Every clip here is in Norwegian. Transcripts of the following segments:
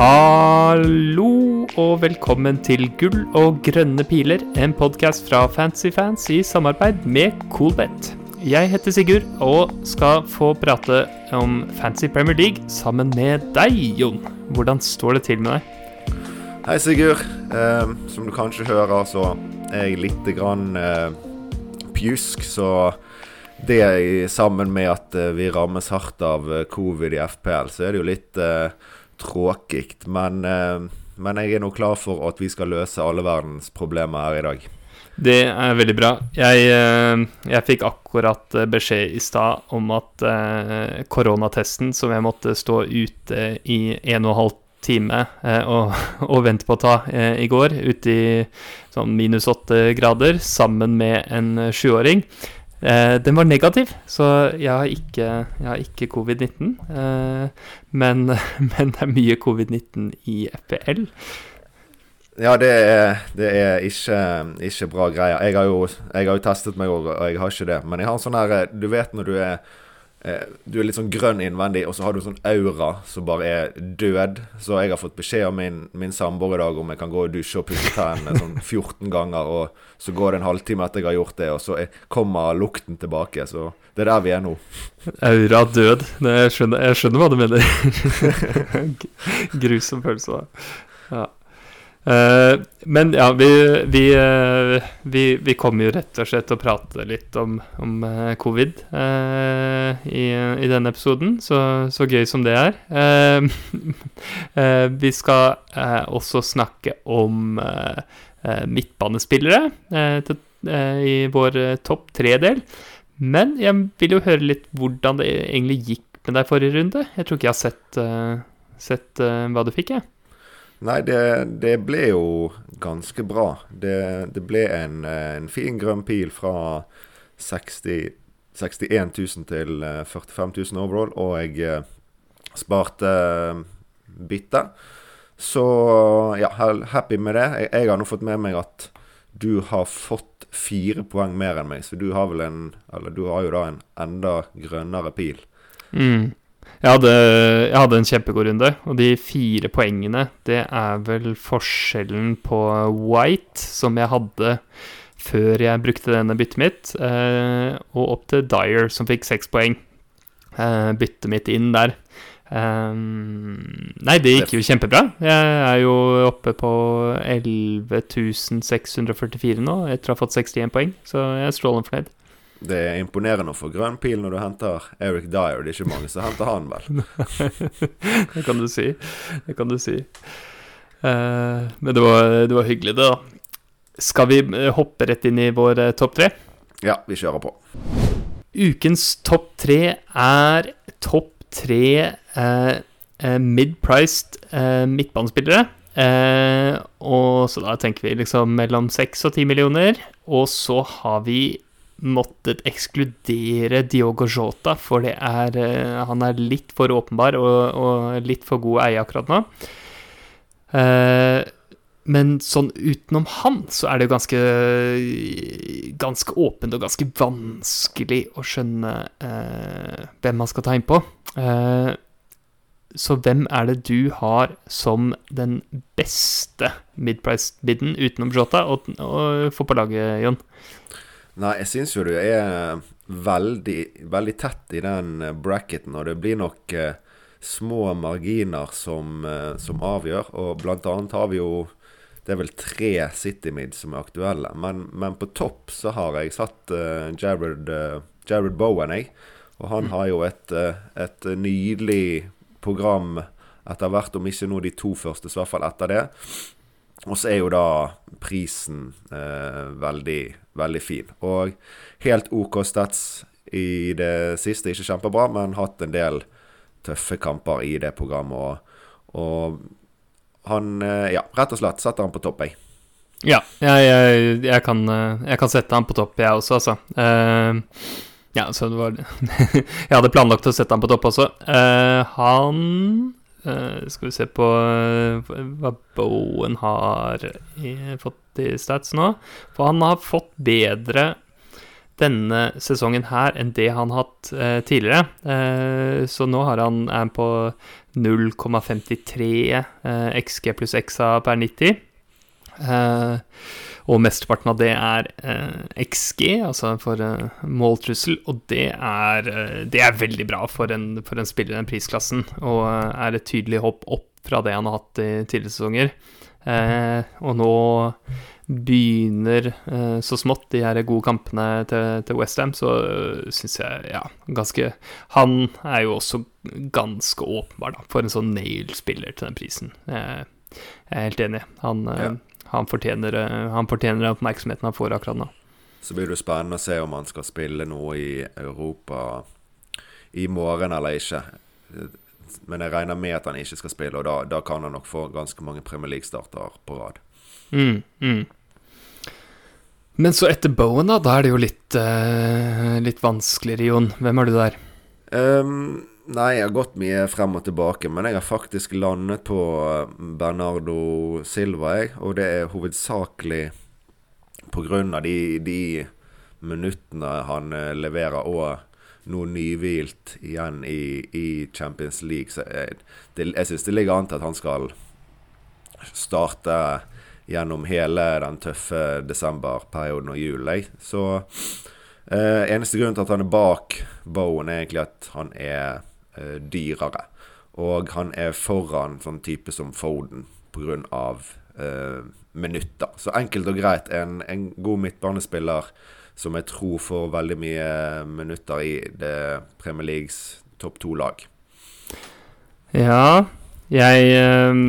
Hallo og velkommen til Gull og grønne piler, en podkast fra Fancyfans i samarbeid med Coolbet. Jeg heter Sigurd og skal få prate om Fancy Premier League sammen med deg, Jon. Hvordan står det til med deg? Hei, Sigurd. Eh, som du kanskje hører, så er jeg litt grann eh, pjusk, så det sammen med at eh, vi rammes hardt av eh, covid i FPL, så er det jo litt eh, tråkig. Men, eh, men jeg er nå klar for at vi skal løse alle verdens problemer her i dag. Det er veldig bra. Jeg, eh, jeg fikk akkurat eh, beskjed i stad om at koronatesten som jeg måtte stå ute i en og en halv time og, og vente på å ta i går, ute i sånn minus åtte grader, sammen med en sjuåring, eh, den var negativ. Så jeg har ikke, ikke covid-19. Eh, men, men det er mye covid-19 i FPL. Ja, det er, det er ikke, ikke bra greier. Jeg har, jo, jeg har jo testet meg òg, og jeg har ikke det. Men jeg har en sånn her eh, Du vet når du er Du er litt sånn grønn innvendig, og så har du sånn aura som bare er død. Så jeg har fått beskjed av min, min samboer i dag om jeg kan gå og dusje og pusse tennene sånn 14 ganger. Og så går det en halvtime etter jeg har gjort det, og så er, kommer lukten tilbake. Så det er der vi er nå. Aura død. Det, jeg, skjønner, jeg skjønner hva du mener. Grusom følelse. da. Ja. Eh, men ja, vi, vi, eh, vi, vi kommer jo rett og slett til å prate litt om, om eh, covid i, i denne episoden, så, så gøy som det er. Vi skal også snakke om midtbanespillere i vår topp tre-del. Men jeg vil jo høre litt hvordan det egentlig gikk med deg forrige runde. Jeg tror ikke jeg har sett, sett hva du fikk, jeg. Nei, det, det, ble jo ganske bra. Det, det ble en, en, fin grønn pil fra 60, 61 000 til 45 000 overall, og jeg eh, sparte eh. Så ja, happy med det. Jeg, jeg, har nå fått med meg at du har fått fire poeng mer enn meg, så du har vel en Eller du har jo da en enda grønnere pil. Mm. Jeg hadde, jeg hadde, en kjempegod runde, og de fire poengene, det er vel forskjellen på White, som jeg hadde før jeg brukte denne byttet mitt, eh, og opp til Dyer, som fikk seks poeng. Eh, byttet mitt inn der. Eh, nei, det gikk jo kjempebra. Jeg er jo oppe på 11.644 nå, etter å ha fått 61 poeng, så jeg er strålende fornøyd. Det er imponerende å få grønn pil når du henter Eric Dyer. Det er ikke mange som henter han, vel? det kan du si. Det kan du si. Uh, men det var, det var, hyggelig, det, da. Skal vi eh, hoppe rett inn i vår uh, topp tre? Ja, vi kjører på. Ukens topp tre er topp tre uh, mid-priced midtbanespillere. og så da tenker vi liksom mellom seks og ti millioner. Og så har vi måttet ekskludere Diogo Jota, for det er, uh, han er litt for åpenbar og, og litt for god eie akkurat nå. Uh, men sånn utenom han, så er det jo ganske Ganske åpent og ganske vanskelig å skjønne eh, hvem man skal ta innpå. Eh, så hvem er det du har som den beste midprice-bidden utenom Jota å få på laget, Jon? Nei, jeg syns jo du er veldig, veldig tett i den eh, bracketen, og det blir nok eh, små marginer som, eh, som, avgjør. Og blant annet har vi jo Det er vel tre City Mid som er aktuelle. Men, men, på topp så har jeg satt eh, Jared, uh, Jared, Bowen, jeg. Og han mm. har jo et, uh, et nydelig program etter hvert, om ikke nå de to første, så i hvert fall etter det. Og så er jo da prisen eh, veldig, veldig fin. Og helt OK stats i det siste. Ikke kjempebra, men hatt en del tøffe kamper i det programmet. Og, og han eh, Ja, rett og slett setter han på topp, jeg. Ja, jeg, jeg, jeg, kan, eh, jeg, kan, sette han på topp, jeg også, altså. Uh, ja, så det var Jeg hadde planlagt å sette han på topp også. Uh, han Uh, skal vi se på uh, hva Bowen har i, fått i stats nå. For han har fått bedre denne sesongen her enn det han har hatt tidligere. Så nå har han, er han på 0,53 eh, XG pluss XA per 90. Eh, og mesteparten av det er eh, XG, altså for eh, måltrussel, og det er, det er veldig bra for en, for en spiller i den prisklassen, og er et tydelig hopp opp fra det han har hatt i tidligere sesonger. og nå begynner så smått, de her gode kampene til, til Westham, så uh, syns jeg ja, ganske Han er jo også ganske åpenbar da, for en sånn nail-spiller til den prisen. Jeg er helt enig. Han, ja. Han, fortjener, uh, han fortjener oppmerksomheten han får akkurat nå. Så blir det spennende å se om han skal spille noe i Europa i morgen eller ikke. Men jeg regner med at han ikke skal spille, og da, da kan han nok få ganske mange Premier League-starter på rad. Mm, mm. Men så etter Bowen, da, da er det jo litt, uh, litt vanskeligere, Jon. Hvem er du der? Um, nei, jeg har gått mye frem og tilbake, men jeg har faktisk landet på eh, Bernardo Silva, jeg. Og det er hovedsakelig av de, de minuttene han uh, leverer, og noe nyhvilt igjen i, i Champions League. Så jeg, det, jeg syns det ligger an til at han skal starte gjennom hele den tøffe desemberperioden og julen. Så eh, eneste grunn til at han er bak Bowen, er egentlig at han er eh, dyrere. Og han er foran sånn type som Foden pga. Eh, minutter. Så enkelt og greit, en, en god midtbanespiller som jeg tror får veldig mye minutter i det Premier Leagues topp to-lag. Ja, jeg eh,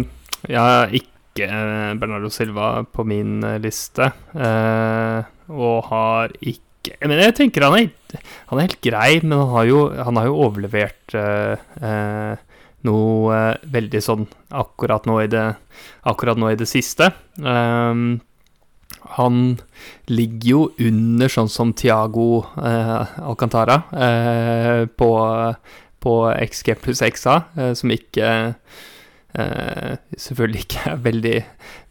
Jeg har ikke eh, Bernardo Silva på min eh, liste. Eh, og har ikke Men jeg tenker han er, han er helt grei, men han har jo, han har jo overlevert noe veldig sånn akkurat nå i det, nå i det siste. Um, han ligger jo under sånn som Tiago eh, Alcantara eh, på, på XG pluss XA, eh, som ikke Uh, selvfølgelig ikke er veldig,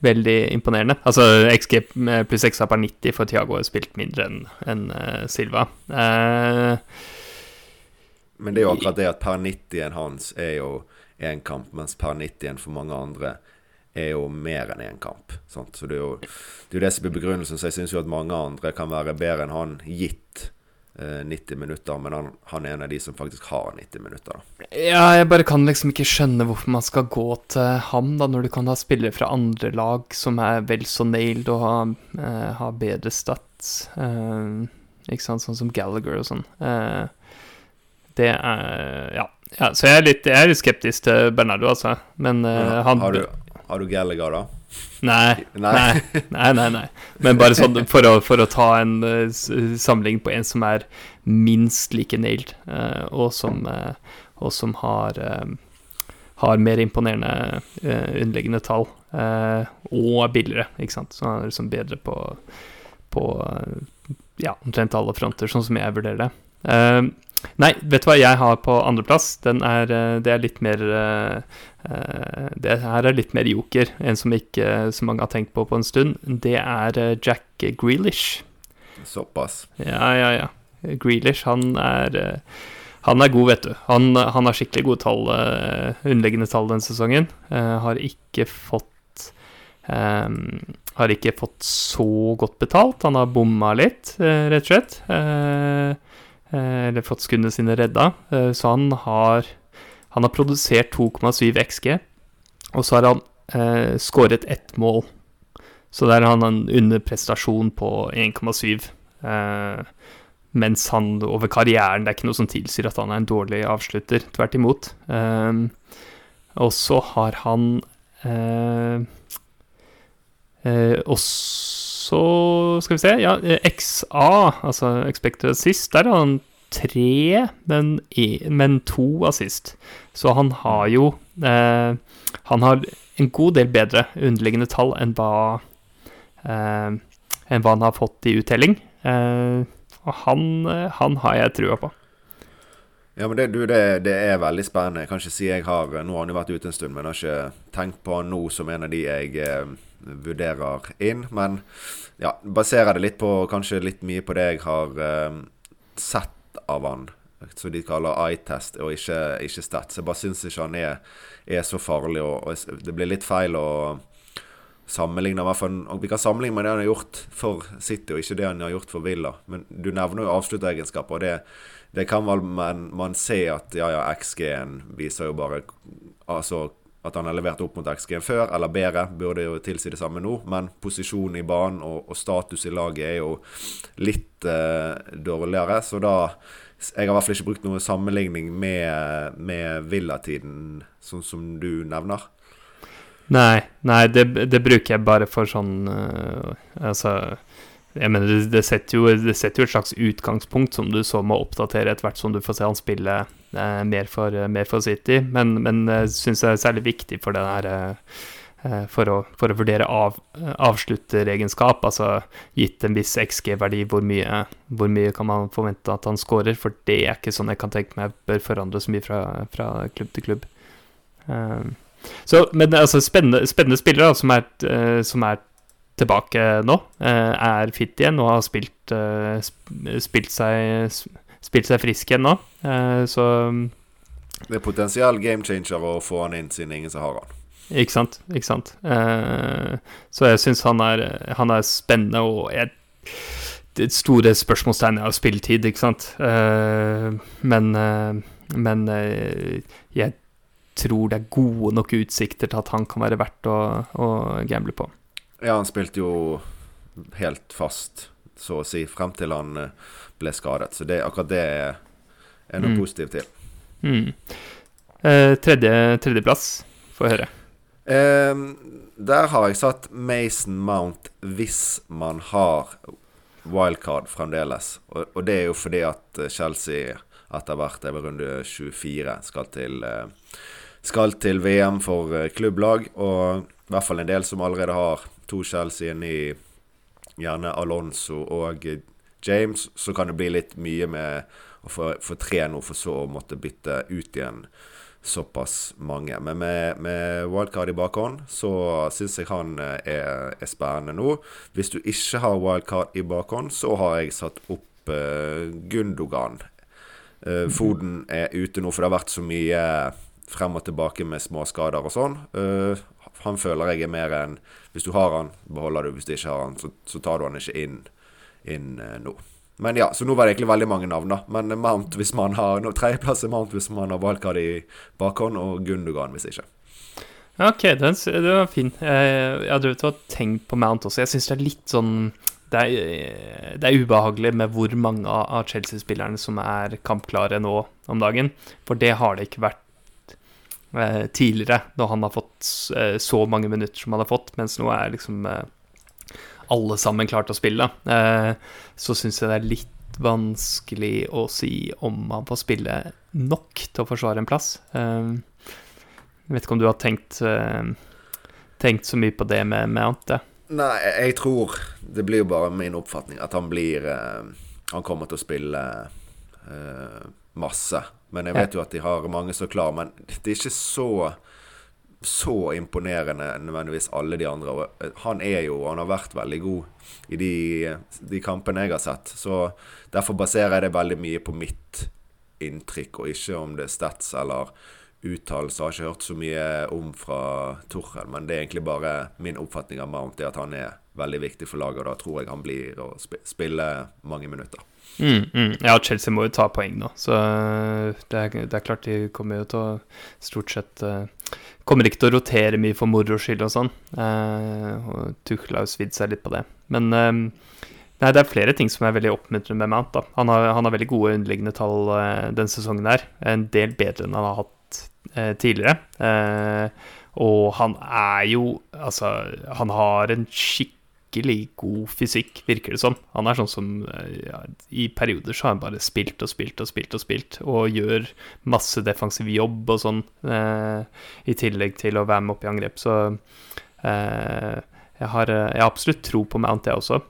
veldig imponerende. Altså XG pluss XA per 90 for Tiago har spilt mindre enn en, uh, eh, Silva. Uh, Men det er jo akkurat det at per 90-en hans er jo én kamp, mens per 90-en for mange andre er jo mer enn én kamp. Sant? Så det er, jo, det er jo det som blir begrunnelsen. Så jeg syns jo at mange andre kan være bedre enn han gitt 90 eh, minutter, men han, han, er en av de som faktisk har 90 minutter. Da. Ja, jeg bare kan liksom ikke skjønne hvorfor man skal gå til ham, da, når du kan ha spillere fra andre lag som er vel så nailed og har, eh, har bedre stats. Eh, ikke sant, sånn som Gallagher og sånn. Eh, det er ja. ja. Så jeg er, litt, jeg er litt skeptisk til Bernardo, altså. Men han har du, har du Gallagher, da? Nei, nei, nei, nei, nei. Men bare sånn for å, for å ta en uh, samling på en som er minst like nailed, uh, og, som, uh, og som har har mer imponerende underliggende tall, og er billigere, ikke sant. Så han er liksom bedre på, på ja, omtrent alle fronter, sånn som jeg vurderer det. Nei, vet du hva jeg har på andreplass? Den er, det er litt mer Eh, det her er litt mer joker, en som ikke så mange har tenkt på på en stund. Det er eh, Jack Grealish. Såpass. Ja, ja, ja. Grealish, han er eh, han er god, vet du. Han, han har skikkelig gode tall, underliggende tall denne sesongen. har ikke fått um, Har ikke fått så godt betalt. Han har bomma litt, rett og slett. Eller fått skuddene sine redda. så han har han har produsert 2,7 XG, og så har han eh, skåret ett mål. Så der har han en underprestasjon på 1,7. Eh, mens han over karrieren Det er ikke noe som tilsier at han er en dårlig avslutter. Tvert imot. Eh, og så har han eh, eh, også Skal vi se Ja, XA, altså expected assist, der har han tre, men, men to assist. Så han har jo eh, Han har en god del bedre underliggende tall enn hva, eh, enn hva han har fått i uttelling. Eh, og han, han, har jeg trua på. Ja, men det, du, det, det, er veldig spennende. Jeg kan ikke si jeg har Nå har han jo vært ute en stund, men har ikke tenkt på han nå som en av de jeg, eh, vurderer inn. Men ja, baserer det litt på kanskje litt mye på det jeg har eh, sett av han. Som de kaller eye-test og ikke, ikke stats. Jeg bare syns ikke han er, er så farlig. Og, og, det blir litt feil å sammenligne og Vi kan sammenligne med det han har gjort for City, og ikke det han har gjort for Villa. Men du nevner jo avsluttegenskaper, og det, det kan vel man, man se at ja, ja, XG-en viser jo bare Altså at han har levert opp mot XG før, eller bedre, burde jo tilsi det samme nå. Men posisjonen i banen og, og status i laget er jo litt eh, dårligere. Så da Jeg har i hvert fall ikke brukt noen sammenligning med, med Villa-tiden, sånn som du nevner. Nei, nei det, det, bruker jeg bare for sånn uh, Altså jeg mener, det, det, setter jo, det, setter jo, et slags utgangspunkt som du så må oppdatere etter hvert som du får se han spille mer, for, mer, for, City. Men, men jeg syns det er særlig viktig for det der eh, for, å, for, å, vurdere av, avslutteregenskap, altså gitt en viss XG-verdi, hvor, hvor, mye kan man forvente at han scorer? For det er ikke sånn jeg kan tenke meg bør forandre så mye fra, fra klubb til klubb. Um, så, men altså, spennende, spennende spillere da, som, er, uh, som er tilbake nå. uh, er fit igjen og har spilt, uh, spilt, seg, spilt seg frisk igjen nå. Eh, så Det er potensiell game changer å få han inn, siden ingen som har han. Ikke sant. Ikke sant. så jeg syns han, han, er spennende, og jeg det store spørsmålstegnet er spilletid, ikke sant. men, men jeg tror det er gode nok utsikter til at han kan være verdt å, å gamble på. Ja, han spilte jo helt fast, så å si, frem til han eh, ble skadet. Så det, akkurat det er, er noe mm. positivt til. Mm. Eh, tredje, tredjeplass, få høre. Eh, der har jeg satt Mason Mount hvis man har wildcard fremdeles. Og, og, det er jo fordi at Chelsea etter hvert er ved runde 24 skal til, eh, skal til VM for eh, klubblag. Og i hvert fall en del som allerede har to Chelsea inn i gjerne Alonso og James, så kan det bli litt mye med å få, få tre nå, for så å måtte bytte ut igjen såpass mange. Men med, med wildcard i bakhånd, så syns jeg han eh, er, er, spennende nå. Hvis du ikke har wildcard i bakhånd, så har jeg satt opp uh, Gundogan. Uh, Foden er ute nå, for det har vært så mye frem og tilbake med småskader og sånn. Uh, han føler jeg er mer enn Hvis du har han, beholder du. Hvis du ikke har han, så, så tar du han ikke inn, inn uh, nå. Men ja, så nå var det egentlig veldig mange navn, da. Men Mount hvis man har no, Tredjeplass er Mount hvis man har valgkart i bakhånd, og Gundogan hvis ikke. Ok, den, det var fin. Jeg, jeg hadde og tenkt på Mount også. Jeg syns det er litt sånn det er, det er, ubehagelig med hvor mange av Chelsea-spillerne som er kampklare nå om dagen. For det har det ikke vært eh, tidligere, når han har fått eh, så mange minutter som han har fått, mens nå er liksom eh, alle sammen klart å spille, eh, så syns jeg det er litt vanskelig å si om han får spille nok til å forsvare en plass. Eh, jeg vet ikke om du har tenkt, tenkt så mye på det med, med Ante? Nei, jeg tror Det blir jo bare min oppfatning at han blir Han kommer til å spille masse. Men jeg vet jo at de har mange så klar. Men det er ikke så så imponerende nødvendigvis alle de andre. Eh, han er jo, han har vært veldig god i de, de kampene jeg har sett. Så derfor baserer jeg det veldig mye på mitt inntrykk, og ikke om det er stats eller uttalelser. Har ikke hørt så mye om fra Torhell, men det er egentlig bare min oppfatning av Mount, det at han er veldig viktig for laget, og da tror jeg han blir å spille mange minutter. Mm, mm. Ja, Chelsea må jo ta poeng nå, så eh, det er, det er, klart de kommer jo til å stort sett uh, Kommer ikke til å rotere mye for moro skyld og sånn. Uh, og Tuchel har jo svidd seg litt på det. Men uh, nei, det er flere ting som er veldig oppmuntrende med Mount. da. Han har, han har veldig gode underliggende tall uh, denne sesongen her. En del bedre enn han har hatt tidligere. og han er jo Altså, han har en skikk skikkelig god fysikk, virker det som. Han er sånn som eh, ja, I perioder så har han bare spilt og spilt og spilt og spilt, og gjør masse defensiv jobb og sånn, eh, i tillegg til å være med opp i angrep. Så eh, jeg, har, eh, jeg, har, absolutt tro på Mount, jeg også.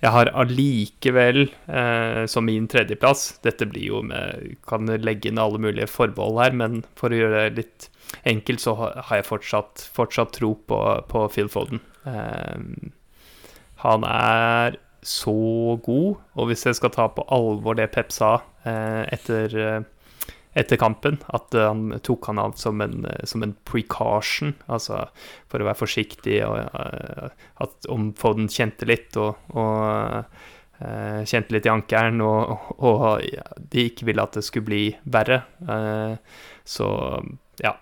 jeg har allikevel eh, som min tredjeplass Dette blir jo med Kan legge inn alle mulige forbehold her, men for å gjøre det litt enkelt, så har jeg fortsatt, fortsatt tro på, på Phil Foden. Eh, han er så god, og hvis jeg skal ta på alvor det Pep sa eh, etter eh, etter kampen at uh, han tok han av som en, som en, precaution, altså for å være forsiktig, og at om Foden kjente litt og, og kjente litt i ankelen, og, og, de ikke ville at det skulle bli verre. så ja.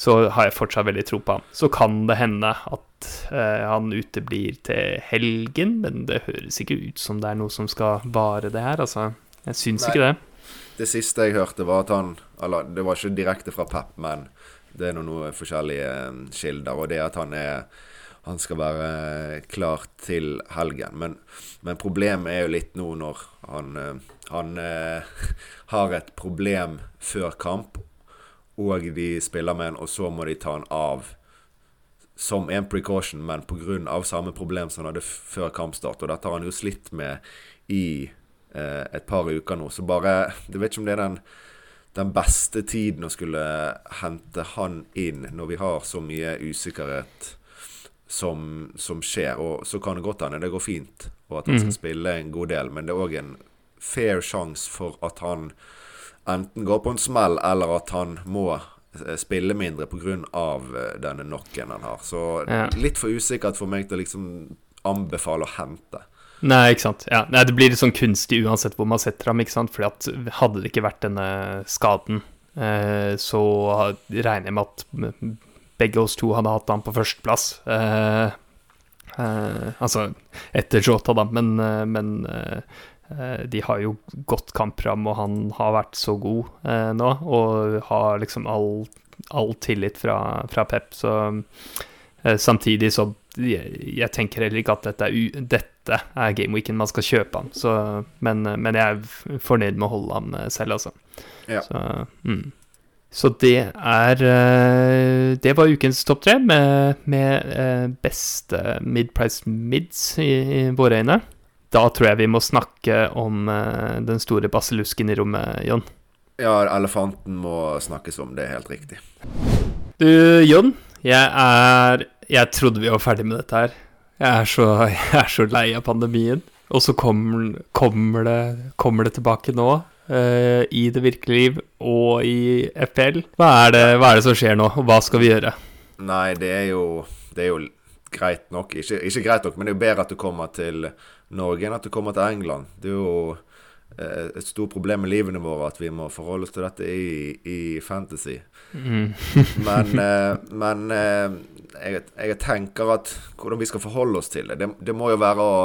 Så har jeg fortsatt veldig tro på ham. Så kan det hende at han uteblir til helgen, men det høres ikke ut som det er noe som skal vare, det her. Altså, jeg syns ikke det. Det siste jeg hørte, var at han Eller det var ikke direkte fra Pep, men det er noen, noe forskjellige eh, kilder. Og det at han er han skal være klar til helgen. Men, men problemet er jo litt nå når han, eh, han eh, har et problem før kamp, og de spiller med en, og så må de ta han av som en precaution, men pga. samme problem som han hadde før kampstart. Og dette har han jo slitt med i eh, et par uker nå. Så bare Du vet ikke om det er den, den beste tiden å skulle hente han inn når vi har så mye usikkerhet som, som skjer. Og så kan det godt hende det går fint, og at han skal mhm. spille en god del, men det er òg en fair sjanse for at han enten går på en smell, eller at han må eh, spille mindre pga. Eh, denne knocken han har. Så ja. litt for usikkert for meg til å liksom anbefale å hente. Nei, ikke sant. Ja. Nei, det blir litt sånn kunstig uansett hvor man setter ham, ikke sant. Fordi at hadde det ikke vært denne skaden, eh, så regner jeg med at begge oss to hadde hatt ham på førsteplass. Eh, eh, altså etter Jota, da, men, eh, men eh, de har jo godt kampram, og han har vært så god eh, nå, og har liksom all, all tillit fra, fra Pep, så samtidig så jeg, jeg, tenker heller ikke at dette er, dette er gameweeken man skal kjøpe han. Så, men, men, jeg er fornøyd med å holde han eh, selv, altså. Ja. Så, mm. så, det er eh, Det var ukens topp tre med, med eh, beste mid-price mids i, i, våre øyne. Da tror jeg vi må snakke om den store basillusken i rommet, Jon. Ja, elefanten må snakkes om, det er helt riktig. Du, Jon. Jeg er Jeg trodde vi var ferdig med dette her. Jeg er så, jeg er så lei av pandemien. Og så kommer, kommer, det, kommer det, tilbake nå, uh, i det virkelige liv og i FPL. Hva er, det, hva er, det, som skjer nå, og hva skal vi gjøre? Nei, det er jo, det er jo greit nok. Ikke, ikke, greit nok, men det er jo bedre at du kommer til Norge enn at du kommer til England. Det er jo Eh, et stort problem med livene våre at vi må forholde oss til dette i, i fantasy. Mm. men, eh, men eh, jeg, jeg, tenker at hvordan vi skal forholde oss til det, det, det må jo være å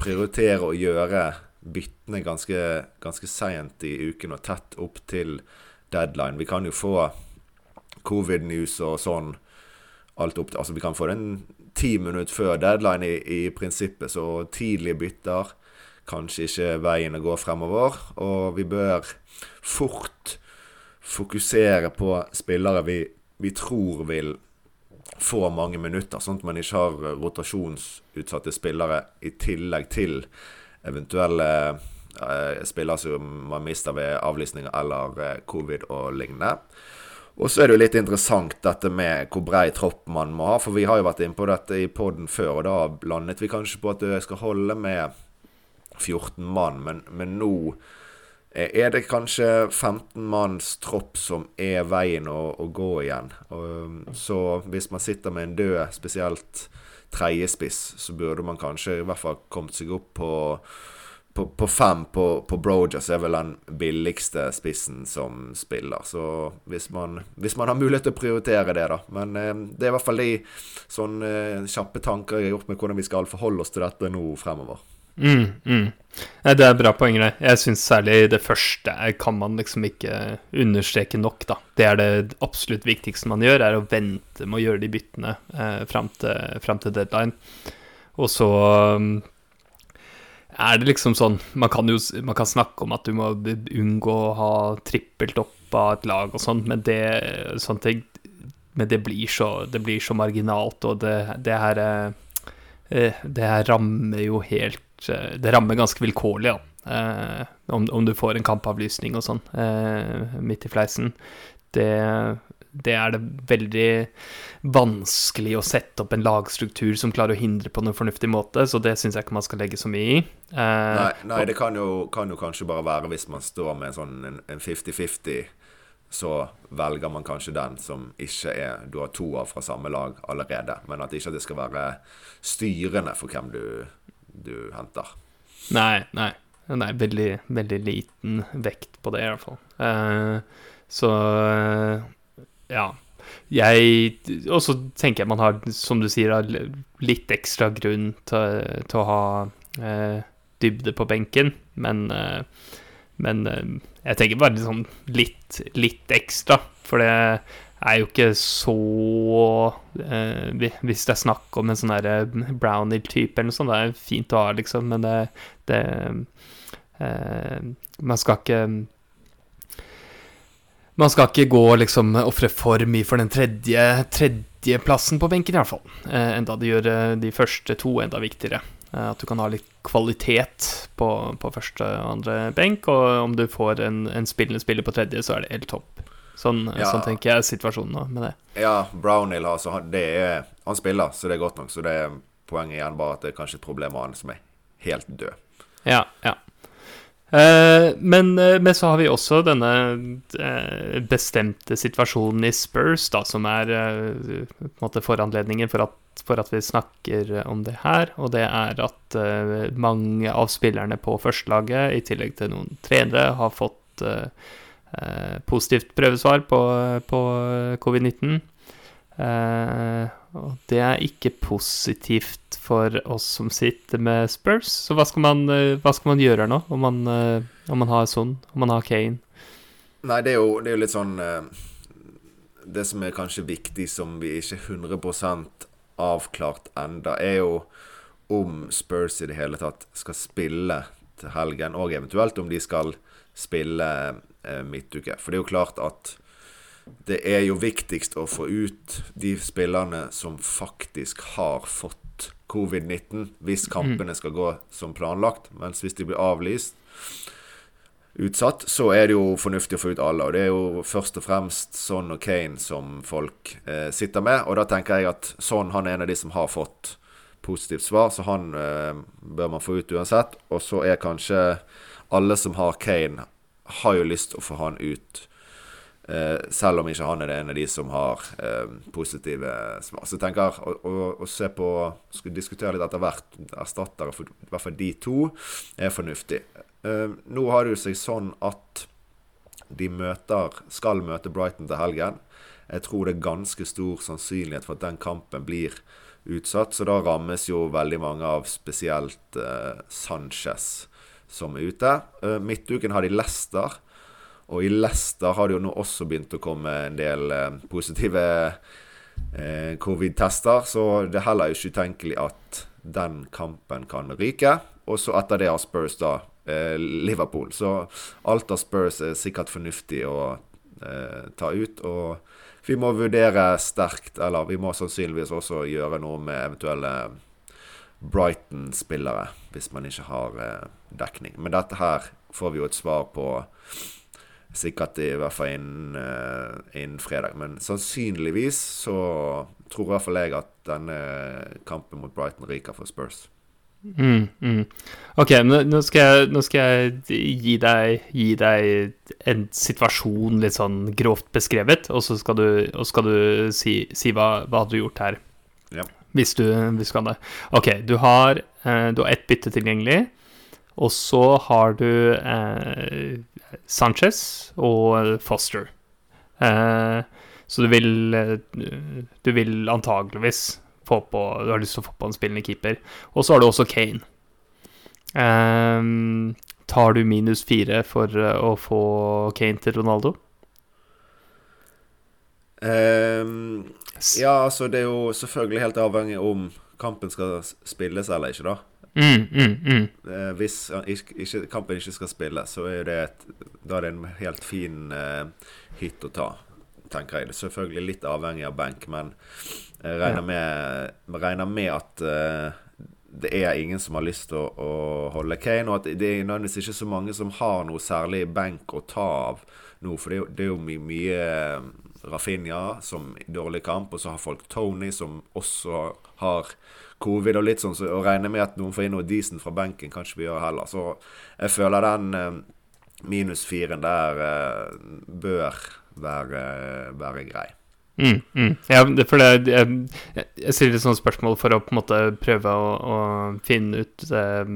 prioritere å gjøre byttene ganske, ganske seint i uken og tett opp til deadline. Vi kan jo få covid-news og sånn alt opp til Altså, vi kan få den ti minutter før deadline i, i prinsippet, så tidlige bytter kanskje ikke veien å gå fremover. Og vi bør fort fokusere på spillere vi, vi tror vil få mange minutter, sånn at man ikke har rotasjonsutsatte spillere i tillegg til eventuelle eh, spillere som man mister ved avlysninger eller eh, covid og lignende. Og så er det jo litt interessant dette med hvor brei tropp man må ha, for vi har jo vært inne på dette i poden før, og da landet vi kanskje på at jeg skal holde med 14 mann, men, men, nå er det kanskje 15 manns tropp som er veien å, å gå igjen. Og, så hvis man sitter med en død, spesielt tredjespiss, så burde man kanskje i hvert fall kommet seg opp på på, på, fem på, på Brojas er vel den billigste spissen som spiller. Så hvis man, hvis man har mulighet til å prioritere det, da. Men eh, det er i hvert fall de sånne eh, kjappe tanker jeg har gjort med hvordan vi skal forholde oss til dette nå fremover. Mm, mm. Det er bra poenger, det. Jeg syns særlig det første kan man liksom ikke understreke nok, da. Det er det absolutt viktigste man gjør, er å vente med å gjøre de byttene eh, fram, til, fram til deadline. Og så um, er det liksom sånn Man kan jo man kan snakke om at du må unngå å ha trippelt opp av et lag og sånn, men det, sånne ting, men det blir så, det blir så marginalt, og det, det her eh, det her rammer jo helt eh, Det rammer ganske vilkårlig, da. Eh, om, om, du får en kampavlysning og sånn eh, midt i fleisen. Det, det, er det veldig vanskelig å sette opp en lagstruktur som klarer å hindre på noen fornuftig måte, så det syns jeg ikke man skal legge så mye i. Eh, nei, nei, det kan jo, kan jo, kanskje bare være hvis man står med sånn en 50-50 så velger man kanskje den som ikke er Du har to av fra samme lag allerede, men at ikke det skal være styrende for hvem du, du henter. Nei, nei. Er veldig, veldig liten vekt på det, i hvert fall. Uh, så uh, ja. Jeg Og så tenker jeg man har, som du sier, litt ekstra grunn til, til å ha eh, dybde på benken, men men jeg tenker bare liksom litt, litt ekstra, for det er jo ikke så eh, Hvis det er snakk om en sånn brownie-type eller noe sånt, det er fint å ha, liksom, men det, det Eh, man skal ikke Man skal ikke gå liksom ofre for mye for den tredje tredjeplassen på benken, i hvert fall. Eh, enda det gjør eh, de første to enda viktigere. At du kan ha litt kvalitet på, på første og andre benk, og om du får en, en spillende spiller på tredje, så er det helt topp. Sånn, ja. sånn tenker jeg situasjonen nå med det. Ja, Brownhill altså, det er, han spiller, så det er godt nok. Så det er poenget igjen bare at det er kanskje et problem med han som er helt død. Ja, ja. Eh, men, eh, men, så har vi også denne eh, bestemte situasjonen i Spurs, da, som er på en måte foranledningen for at, for at vi snakker om det her. Og det er at mange av spillerne på førstelaget, i tillegg til noen trenere, har fått positivt prøvesvar på, på covid-19. Og det er ikke positivt for oss som sitter med Spurs. Så hva skal man, eh, hva skal man gjøre nå, om man, eh, om man har sånn, om man har Kane? Nei, det er jo, det er jo litt sånn eh, Det som er kanskje viktig, som vi ikke er 100 avklart enda, er jo om Spurs i det hele tatt skal spille til helgen, og eventuelt om de skal spille midtuke. For det er jo klart at det er jo viktigst å få ut de spillerne som faktisk har fått covid-19, hvis mm. kampene skal gå som planlagt. Mens hvis de blir avlyst, utsatt, så er det jo fornuftig å få ut alle. Og det er jo først og fremst Son og Kane som folk eh, sitter med. Og da tenker jeg at Son han er en av de som har fått positivt svar, så han eh, bør man få ut uansett. Og så er kanskje alle som har Kane, har jo lyst til å få han ut selv om ikke han er en av de som har eh, positive svar. Så tenker å, å, å, se på Skal diskutere litt etter hvert erstattere for i hvert fall de to, er fornuftig. Eh, nå har det jo seg sånn at de møter, skal møte Brighton til helgen. Jeg tror det er ganske stor sannsynlighet for at den kampen blir utsatt. Så da rammes jo veldig mange av spesielt eh, Sanchez som er ute. Eh, midtuken har de Leicester. Og i Leicester har det jo nå også begynt å komme en del eh, positive eh, covid-tester, så det er heller ikke utenkelig at den kampen kan ryke. Og så etter det har Spurs da eh, Liverpool. Så alt av Spurs er sikkert fornuftig å eh, ta ut. Og vi må vurdere sterkt, eller vi må sannsynligvis også gjøre noe med eventuelle Brighton-spillere, hvis man ikke har eh, dekning. Men dette her får vi jo et svar på Sikkert i hvert fall innen, uh, innen fredag. Men sannsynligvis så tror i hvert fall jeg at denne kampen mot Brighton ryker for Spurs. Mm, mm. Ok, nå skal, jeg, nå skal jeg gi, deg, gi deg, en situasjon litt sånn grovt beskrevet, og så skal du, skal du si, si hva, hva du har gjort her. Ja. Hvis du, hvis du kan det. Ok, du har, eh, du har ett bytte tilgjengelig. Og så har du eh, Sanchez og Foster. Eh, så du vil eh, Du vil antageligvis få på Du har lyst til å få på en spillende keeper. Og så har du også Kane. Eh, tar du minus fire for eh, å få Kane til Ronaldo? Um, ja, altså det er jo selvfølgelig helt avhengig om kampen skal spilles eller ikke, da. Mm, mm, mm. Eh, hvis ikke, kampen ikke skal spille, så er det, et, da er det en helt fin uh, hit å ta, tenker jeg. Det er selvfølgelig litt avhengig av benk, men jeg regner, ja. med, regner med, at uh, det er ingen som har lyst til å, å, holde Kane, og at det er nødvendigvis ikke så mange som har noe særlig benk å ta av nå. For det er jo, det er jo mye, mye eh, Rafinha som dårlig kamp, og så har folk Tony som også har covid og litt sånn, så å regne med at noen får inn noe decent fra benken, kan ikke vi gjøre heller. Så jeg føler den eh, minus firen der eh, bør være, være grei. Mm, mm. Ja, for det, jeg, jeg stiller et sånt spørsmål for å på en måte prøve å, å finne ut eh,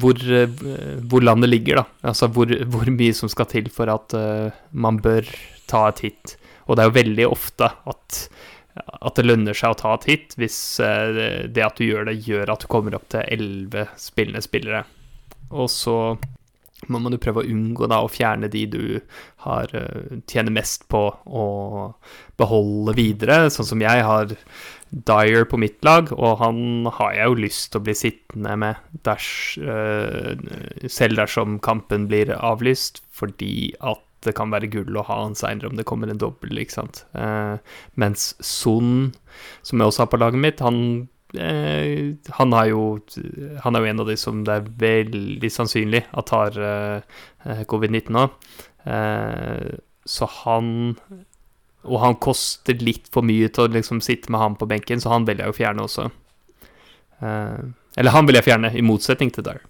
hvor, hvor, landet ligger, da. Altså hvor, hvor, mye som skal til for at uh, man bør ta et hit. Og det er jo veldig ofte at, at det lønner seg å ta et hit hvis uh, det at du gjør det, gjør at du kommer opp til elleve spillende spillere. Og så må man jo prøve å unngå da, å fjerne de du har, uh, tjener mest på å beholde videre. Sånn som jeg har Dyer på mitt lag, og han har jeg jo lyst til å bli sittende med ders, uh, selv dersom kampen blir avlyst, fordi at det kan være gull å ha han seinere om det kommer en dobbel, ikke sant. Eh, mens Son, som jeg også har på laget mitt, han eh, han, er jo, han er jo en av de som det er veldig sannsynlig at har eh, covid-19 nå. Eh, så han Og han koster litt for mye til å liksom sitte med han på benken, så han vil jeg jo fjerne også. Eh, eller han vil jeg fjerne, i motsetning til Dyer.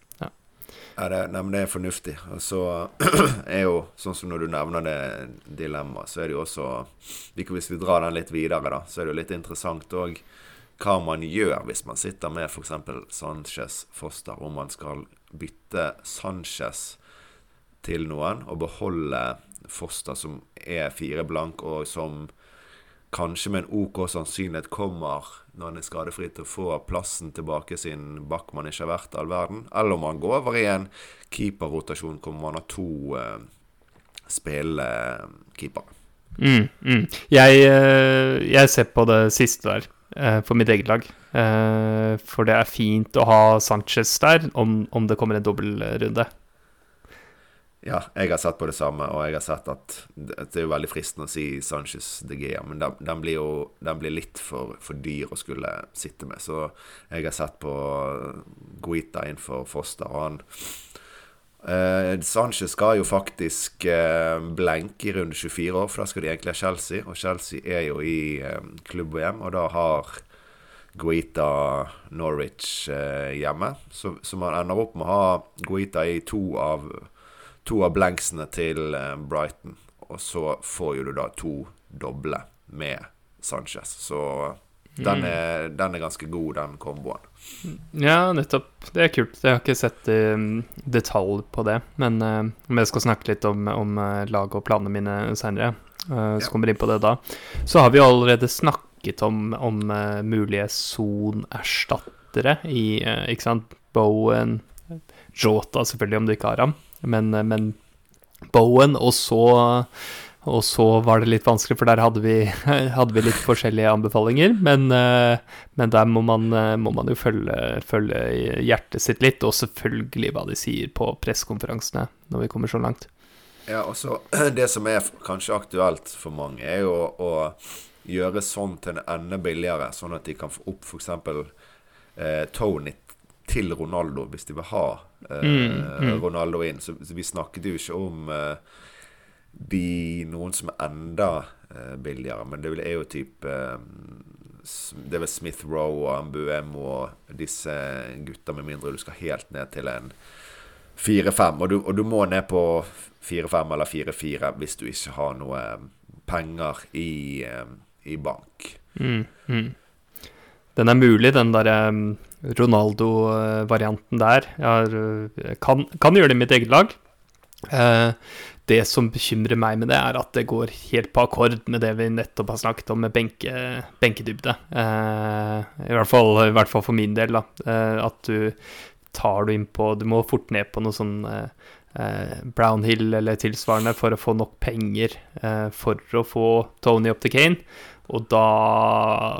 Ja. Det, nei, men det er fornuftig. Og så er jo, sånn som når du nevner det dilemmaet, så er det jo også Hvis vi drar den litt videre, da, så er det jo litt interessant òg hva man gjør hvis man sitter med f.eks. Sanchez Foster, om man skal bytte Sanchez til noen og beholde Foster som er fire blank, og som kanskje med en OK sannsynlighet kommer når han er skadefri til å få plassen tilbake siden Backman ikke har vært all verden, eller om han går over i en keeperrotasjon hvor man har to uh, spillekeepere. Mm, mm. Jeg, uh, jeg ser på det siste der uh, for mitt eget lag. Uh, for det er fint å ha Sanchez der, om, om det kommer en dobbeltrunde. Ja, jeg har sett på det samme, og jeg har sett at det er jo veldig fristende å si Sanchez de Gea, men den, den blir jo den blir litt for, for, dyr å skulle sitte med. Så jeg har sett på Guita innenfor Foster, og han eh, Sanchez skal jo faktisk eh, blenke i runde 24 år, for da skal de egentlig ha Chelsea, og Chelsea er jo i eh, klubb-VM, og da har Guita Norwich eh, hjemme. Så, så man ender opp med å ha Guita i to av to av blanksene til eh, Brighton. Og så får jo du da to doble med Sanchez. Så den mm. er, den er ganske god, den komboen. Ja, nettopp. Det er kult. Jeg har ikke sett um, detalj på det. Men uh, om jeg skal snakke litt om, om uh, laget og planene mine seinere, uh, så ja. kommer vi inn på det da. Så har vi allerede snakket om, om uh, mulige sonerstattere i Ikke sant? Bowen, Jota, selvfølgelig, om du ikke har ham. Men, eh, men Bowen, og så, og så var det litt vanskelig, for der hadde vi, hadde vi litt forskjellige anbefalinger. Men, eh, men der må man, eh, må man, jo følge, følge hjertet sitt litt, og selvfølgelig hva de sier på pressekonferansene når vi kommer så langt. Ja, og så Det som er kanskje aktuelt for mange, er jo å gjøre sånn til en ende billigere, sånn at de kan få opp f.eks. Eh, Tony til Ronaldo hvis de vil ha eh, mm, mm. Ronaldo inn. Så, så, vi snakket jo ikke om eh, de, noen som er enda eh, billigere, men det er jo type eh, Det er vel Smith Roe og Ambuem og disse gutta, med mindre du skal helt ned til en 4-5. Og, og, du må ned på 4-5 eller 4-4 hvis du ikke har noe penger i, eh, i bank. Mm, mm. Den er mulig, den derre Ronaldo-varianten der. Jeg eh, kan, kan, gjøre det i mitt eget lag. Eh, det som bekymrer meg med det, er at det går helt på akkord med det vi nettopp har snakket om med benke, benkedybde. Eh, I, hvert fall, I hvert fall for min del, da. At du tar du inn på Du må fort ned på noe sånn Brownhill eller tilsvarende for å få nok penger for å få Tony opp til Kane. Og da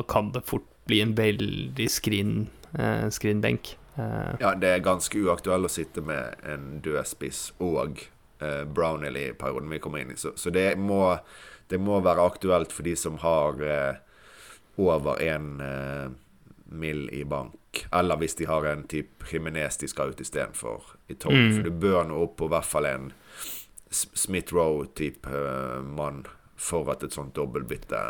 kan det fort bli en veldig skrin eh, skrinbenk. Eh. Ja, det er ganske uaktuelt å sitte med en død spiss og eh, Brownhill i perioden vi kommer inn i. Så, så det, må, det, må, være aktuelt for de som har eh, over én eh, mill. i bank. eller hvis de har en type Jimenez de skal ut istedenfor i topp. Mm. For du bør nå opp på hvert fall en Smith Rowe-type eh, mann for at et sånt dobbeltbytte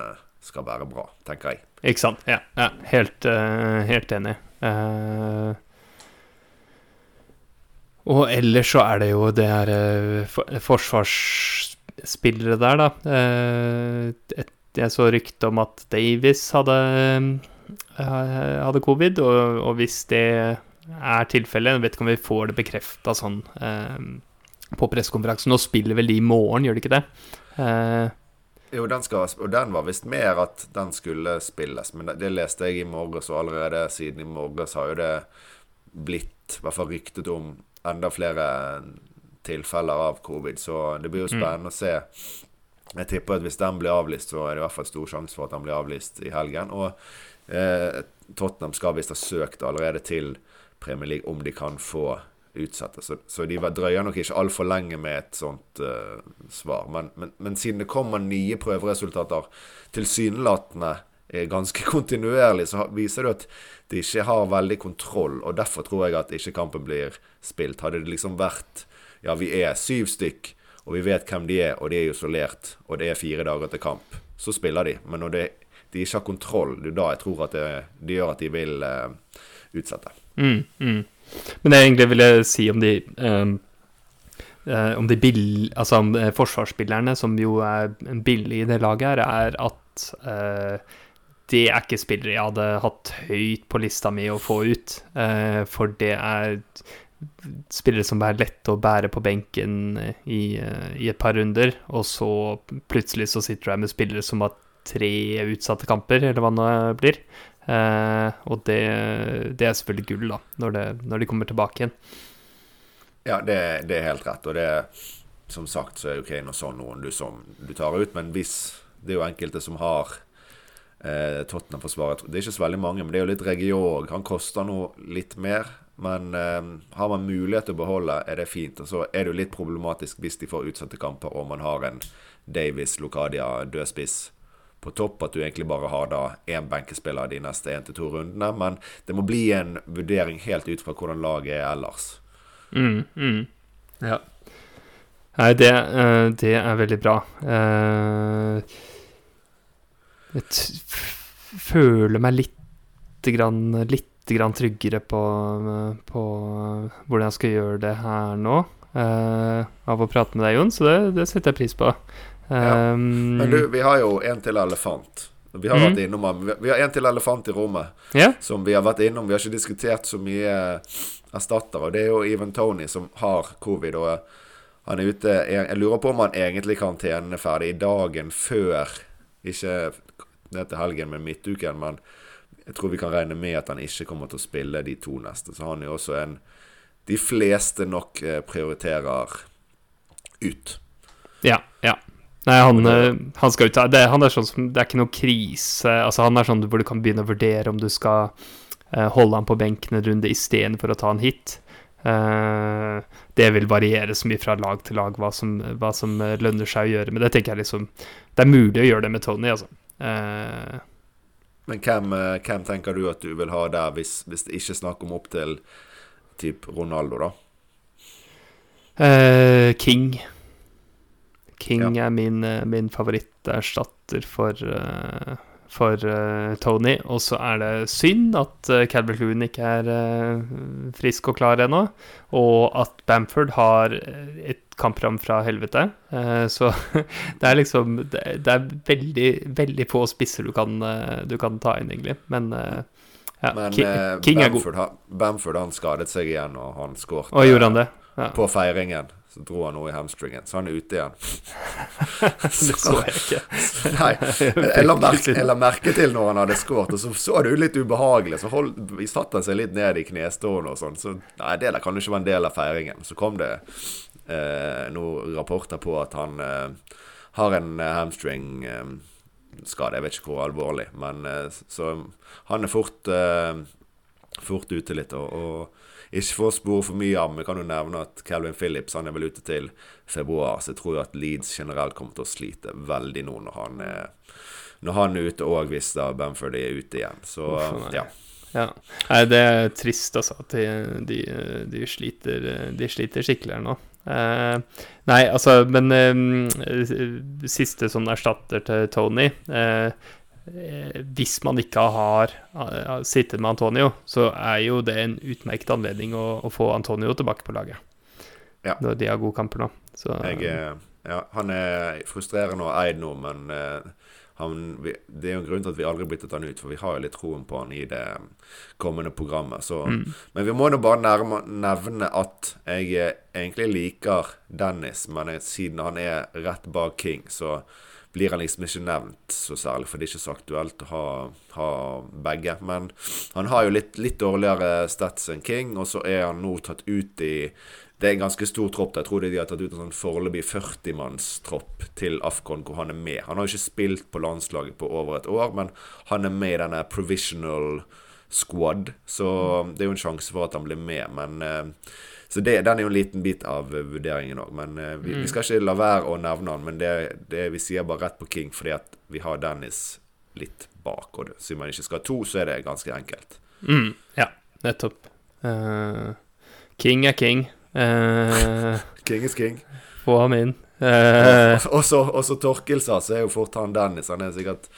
skal være bra, tenker jeg. Ikke sant? Ja, ja helt, uh, helt enig. Eh, og ellers så er det jo det her eh, forsvarsspillere der, da. Eh, et, jeg så rykte om at Davies hadde, hadde covid, og, og hvis det er tilfellet Jeg vet ikke om vi får det bekrefta sånn eh, på pressekonferansen. Nå spiller vel de i morgen, gjør de ikke det? Eh, Jo, den skal, og den var visst mer at den skulle spilles, men det, det leste jeg i morges, og allerede siden i morges har jo det blitt, i hvert fall ryktet om, enda flere tilfeller av covid, så det blir jo spennende å se. Jeg tipper at hvis den blir avlyst, så er det i hvert fall stor sjanse for at den blir avlyst i helgen. Og eh, Tottenham skal visst ha søkt allerede til Premier League om de kan få utsette. Så, så de drøyer nok ikke altfor lenge med et sånt uh, svar. Men, men, men siden det kommer nye prøveresultater tilsynelatende ganske kontinuerlig, så viser det at de ikke har veldig kontroll. Og derfor tror jeg at ikke kampen blir spilt. Hadde det liksom vært Ja, vi er syv stykk, og vi vet hvem de er, og de er isolert, og det er fire dager til kamp, så spiller de. Men når det, de ikke har kontroll, det er da jeg tror at det, det gjør at de vil uh, utsette. Mm, mm. Men det jeg egentlig ville si om de eh, Om de bill, altså om eh, forsvarsspillerne, som jo er billige i det laget her, er at uh, det er ikke spillere jeg hadde hatt høyt på lista mi å få ut. Uh, for det er spillere som er lette å bære på benken i, uh, i et par runder, og så plutselig så sitter du her med spillere som har tre utsatte kamper, eller hva det blir. Eh, og det, det er selvfølgelig gull, da, når, det, når de kommer tilbake igjen. Ja, det, det er helt rett. Og det som sagt så er jo ok når sånn noen du, som du tar ut, men hvis Det er jo enkelte som har eh, Tottenham-forsvaret Det er ikke så veldig mange, men det er jo litt Regiog. Han koster nå litt mer. Men eh, har man mulighet til å beholde, er det fint. Og så er det jo litt problematisk hvis de får utsatte kamper og man har en Davis Locadia, dødspiss på topp, at du egentlig bare har da én benkespiller de neste én til to rundene. Men det må bli en vurdering helt ut fra hvordan laget er ellers. Mm, mm. Ja. Nei, det, eh, det er veldig bra. Eh, jeg t føler meg litt grann, litt grann tryggere på, på hvordan jeg skal gjøre det her nå. eh, av å prate med deg, Jon, så det, det setter jeg pris på. Ja. Um, Men du, vi har jo en til elefant. Vi har mm. vært innom. Vi- har en til elefant i rommet yeah. som vi har vært innom. Vi har ikke diskutert så mye erstatter, og det er jo Even Tony som har covid. Og han er ute Jeg lurer på om han egentlig karantenen er ferdig i dagen før Ikke ned til helgen med midtuken, men jeg tror vi kan regne med at han ikke kommer til å spille de to neste. Så han er jo også en de fleste nok eh, prioriterer ut. Ja, ja. Nei, han, eh, han skal ut det, Han er sånn som Det er ikke noe krise. Altså, han er sånn hvor du kan begynne å vurdere om du skal uh, holde han på benken en runde istedenfor å ta han hit. Uh, det vil variere så mye fra lag til lag hva som, hva som lønner seg å gjøre. Men det tenker jeg liksom Det er mulig å gjøre det med Tony, altså. Uh, Men hvem, hvem tenker du at du vil ha der, hvis, hvis det ikke er snakk om opp til typ Ronaldo, da? Uh, King. King Ja. er min, eh, min favoritterstatter for, eh, for eh, Tony. Og så er det synd at uh, Calvert Lewin ikke er frisk og klar ennå. Og at Bamford har et kampram fra helvete. Så det er liksom det, er veldig, veldig få spisser du kan, du kan ta inn, egentlig. Men ja, Men King, King Bamford, er god. Bamford, Bamford han skadet seg igjen, og han skåret på feiringen. Så dro han noe i hamstringen, så han er ute igjen. Det så jeg ikke. Nei, jeg la, merke, jeg la merke til når han hadde skåret, og så så det jo litt ubehagelig. Så hold, satt han seg litt ned i knestående og sånn. Så nei, det der kan jo ikke være en del av feiringen. Så kom det eh, noen rapporter på at han eh, har en eh, hamstring eh, skade. Jeg vet ikke hvor alvorlig, men eh, så han er fort, eh, fort ute litt. Og, og ikke for å spore for mye av, men kan jo nevne at Calvin Phillips han er vel ute til februar, så jeg tror jo at Leeds generelt kommer til å slite veldig nå når han er, når han er ute, og hvis da Bamford er ute igjen. Så Uff, ja. Ja. Nei, det er trist, altså, at de, de, sliter, de sliter skikkelig her nå. Eh, nei, altså, men eh, siste som erstatter til Tony eh Hvis man ikke har uh, sittet med Antonio, så er jo det en utmerket anledning å, å få Antonio tilbake på laget. Ja. Når de har gode kamper nå. Så, Jeg, ja, han er frustrerende og eid nå, men han, det er jo en grunn til at vi aldri har byttet han ut, for vi har jo litt troen på han i det kommende programmet. Så, mm. Men vi må nå bare nærme, nevne at jeg eh, egentlig liker Dennis, men siden han er rett bak King, så blir han liksom ikke nevnt så særlig, for det er ikke så aktuelt å ha, ha begge. Men han har jo litt, litt dårligere stats enn King, og så er han nå tatt ut i det er en ganske stor tropp. Jeg tror de har tatt ut en sånn foreløpig 40-mannstropp til Afcon hvor han er med. Han har jo ikke spilt på landslaget på over et år, men han er med i denne provisional squad. Så det er jo en sjanse for at han blir med, men uh, Så det, den er jo en liten bit av vurderingen òg. Men uh, vi, vi, mm. skal ikke la være å nevne han, men det, det, vi sier bare rett på King fordi at vi har Dennis litt bak. Og det, siden man ikke skal ha to, så er det ganske enkelt. Mm, ja, nettopp. Uh, king er king. Uh, king is king. Få ham inn. Uh, og så Torkelsa, så er jo fort han Dennis. Han er sikkert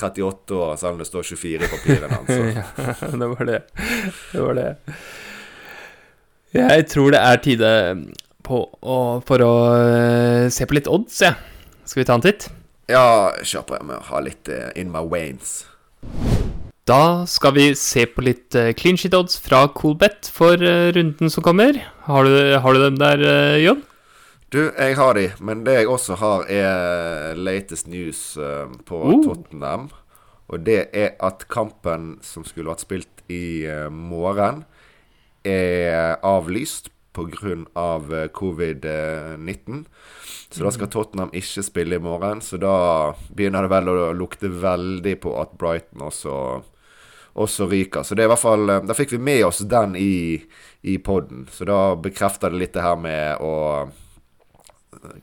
38 år, selv om det står 24 i papirene hans. ja, det var det. Det var det. Jeg tror det er tide på å, for å uh, se på litt odds, jeg. Ja. Skal vi ta en titt? Ja, kjør på med å ha litt uh, in my wains. Da skal vi se på litt uh, clean shit odds fra Coolbet for uh, runden som kommer. Har du, har du dem der, uh, John? Du, jeg har de, men det jeg også har, er latest news på uh. Tottenham. Og det er at kampen som skulle vært spilt i morgen, er avlyst pga. Av covid-19. Så da skal mm. Tottenham ikke spille i morgen. Så da begynner det vel å lukte veldig på at Brighton også også ryker. Så det er i hvert fall eh, Da fikk vi med oss den i, i poden. Så da bekrefter det litt det her med å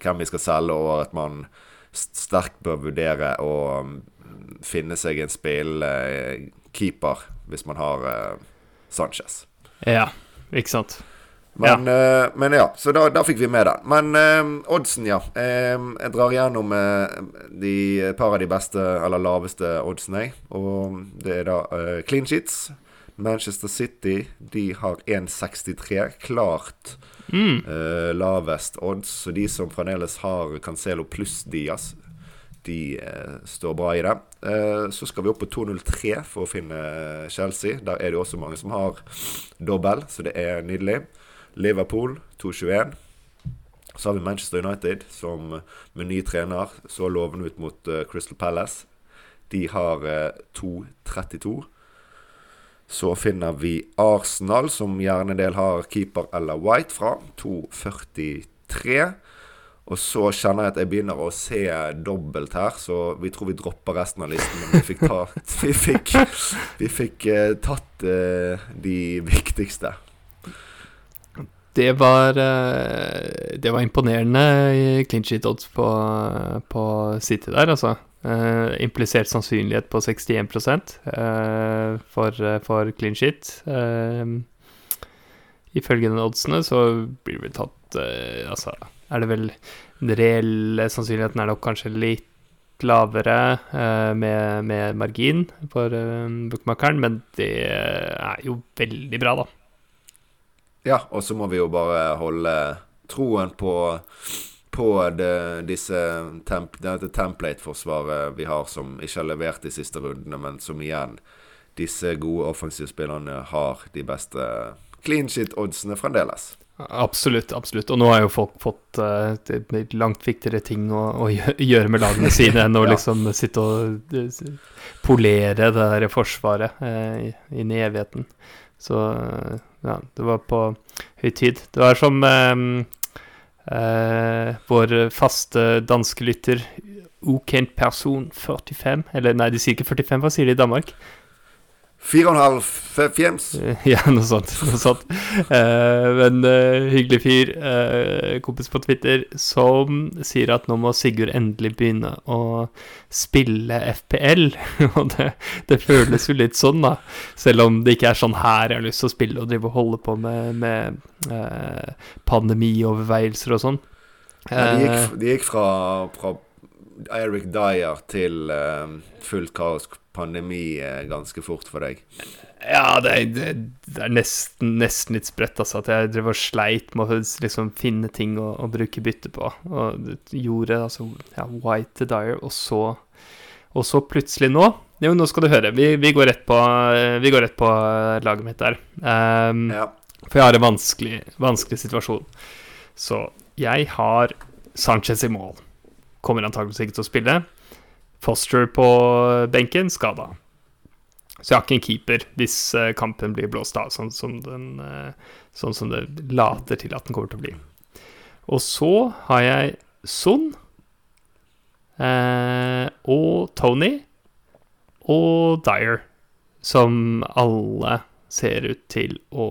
hvem vi skal selge, og at man sterkt bør vurdere å mm, finne seg en spillende eh, keeper hvis man har Sanchez. Ja, ikke sant. Men ja, uh, men ja så da, da, fikk vi med den. Men uh, oddsen, ja. Uh, jeg drar gjennom de par av de beste, eller laveste oddsene, jeg. Og det er da clean sheets. Manchester City de har 1,63. Klart mm. lavest odds. Så de som fremdeles har Cancelo pluss Diaz, de står bra i det. så skal vi opp på 2,03 for å finne Chelsea. Der er det også mange som har dobbel, så det er nydelig. Liverpool 2-21. Så har vi Manchester United, som med ny trener så lovende ut mot Crystal Palace. De har uh, eh, 2-32. Så finner vi Arsenal, som gjerne en del har keeper eller White fra. 2-43. Og så kjenner jeg at jeg begynner å se dobbelt her, så vi tror vi dropper resten av listen. Men vi fikk, ta, vi fikk, vi fikk uh, tatt uh, de viktigste det var, uh, det var imponerende clean sheet odds på, på City der, altså. Implisert sannsynlighet på 61 uh, for, for clean sheet. Uh, ifølge den oddsene så blir det tatt uh, Altså, er det vel Den reelle sannsynligheten er nok kanskje litt lavere med, med, margin for uh, bookmakeren, men det er jo veldig bra, da. Ja, og så må vi jo bare holde troen på, på det, temp, dette template-forsvaret vi har, som ikke har levert de siste rundene, men som igjen disse gode offensivspillerne har de beste clean shit-oddsene fremdeles. Absolutt, absolutt. Og nå har jo folk fått uh, langt viktigere ting å, å, gjøre med lagene sine enn å ja. liksom sitte og uh, polere det der forsvaret uh, inn i evigheten. Så ja, det var på høy tid. Det var som vår faste danske lytter Ukent person 45 Eller nei, de sier ikke 45, hva sier de i Danmark? Fire og en halv fjems. Ja, noe sånt. Noe sånt. Eh, men eh, hyggelig fyr, eh, kompis på Twitter, som sier at nå må Sigurd endelig begynne å spille FPL. og det, det, føles jo litt sånn, da. Selv om det ikke er sånn her jeg har lyst til å spille og drive og holde på med, med pandemioverveielser og sånn. Ja, de, gikk, de gikk fra, fra Eric Dyer til uh, fullt kaos pandemi ganske fort for deg? Ja, det, det, det er nesten, nesten, litt sprøtt, altså. At jeg drev og sleit med å liksom finne ting å, å bruke bytte på. Og gjorde altså ja, White to Dyer, og så, og så plutselig nå Jo, nå skal du høre. Vi, vi, går, rett på, vi går rett på laget mitt der. Um, ja. For jeg har en vanskelig, vanskelig situasjon. Så jeg har Sanchez i mål. Kommer antakeligvis ikke til å spille. Foster på benken, skada. Så jeg har ikke en keeper hvis eh, kampen blir blåst av, sånn som, den, eh, sånn som det later til at den kommer til å bli. Og så har jeg Son eh, og Tony og Dyer, som alle ser ut til å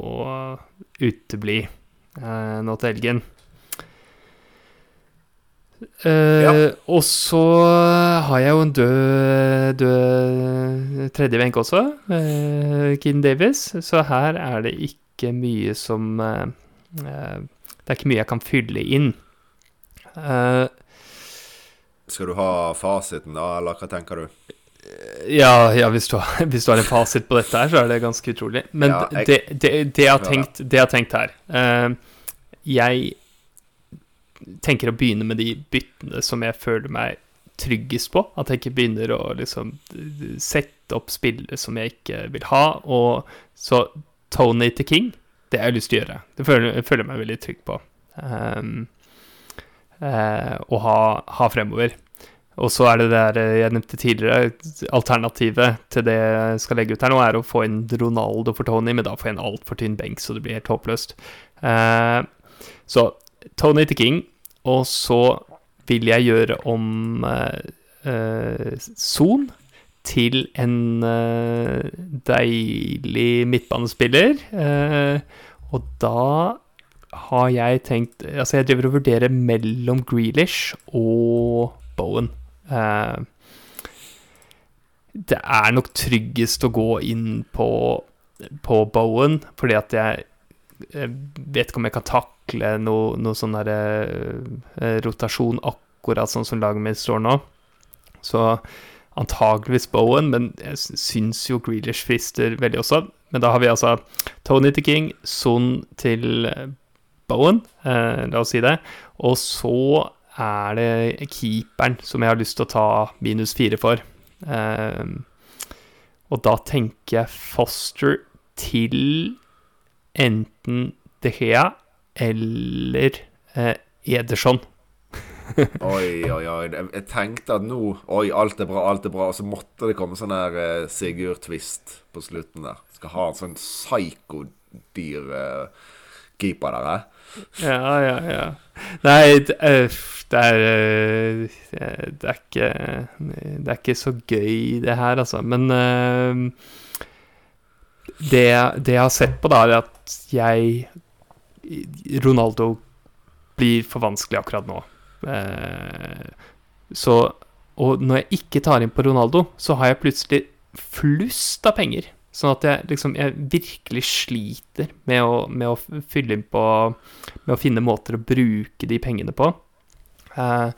utebli eh, nå til helgen. Uh, ja. Og så har jeg jo en død, død tredje benk også, uh, Keen Davis. Så her er det ikke mye som uh, Det er ikke mye jeg kan fylle inn. Skal du ha fasiten, da, eller hva tenker du? Ja, ja hvis, du har, hvis, du har, en fasit på dette her, så er det ganske utrolig. Men ja, jeg, det, det, det, jeg tenkt, det, jeg har tenkt, her Jeg tenker å begynne med de byttene som jeg føler meg tryggest på. At jeg ikke begynner å liksom sette opp spillere som jeg ikke vil ha. Og så Tony til King, det har jeg lyst til å gjøre. Det føler, jeg meg veldig trygg på. Um, uh, å ha, ha, fremover. Og så er det det jeg nevnte tidligere, alternativet til det jeg skal legge ut her nå, er å få inn Ronaldo for Tony, men da får jeg en altfor tynn benk, så det blir helt håpløst. Uh, så Tony til King, og så vil jeg gjøre om uh, Son til en uh, deilig midtbanespiller. Og da har jeg tenkt Altså, jeg driver og vurderer mellom Grealish og Bowen. det er nok tryggest å gå inn på, på Bowen, fordi at jeg vet ikke om jeg kan takle noe, noe sånn der, eh, rotasjon akkurat sånn som laget mitt står nå. Så antageligvis Bowen, men jeg syns jo Grealish frister veldig også. Men da har vi altså Tony til King, Son til eh, Bowen, eh, la oss si det. Og så er det keeperen som jeg har lyst til å ta minus fire for. Eh, og da tenker jeg Foster til enten De Gea eller eh, Ederson. oi, oi, oi. Jeg tenkte at nå Oi, alt er bra, alt er bra. Og så måtte det komme sånn der eh, Sigurd-twist på slutten der. Skal ha en sånn psykodyr eh, keeper der, eh? Ja, ja, ja. Nei, det er, det er, eh, det er ikke Det er ikke så gøy, det her, altså. Men uh, det, det, jeg har sett på, da, er at jeg Ronaldo blir for vanskelig akkurat nå. Eh, så Og når jeg ikke tar inn på Ronaldo, så har jeg plutselig flust av penger. Sånn at jeg liksom Jeg virkelig sliter med å, med å fylle inn på Med å finne måter å bruke de pengene på. Eh,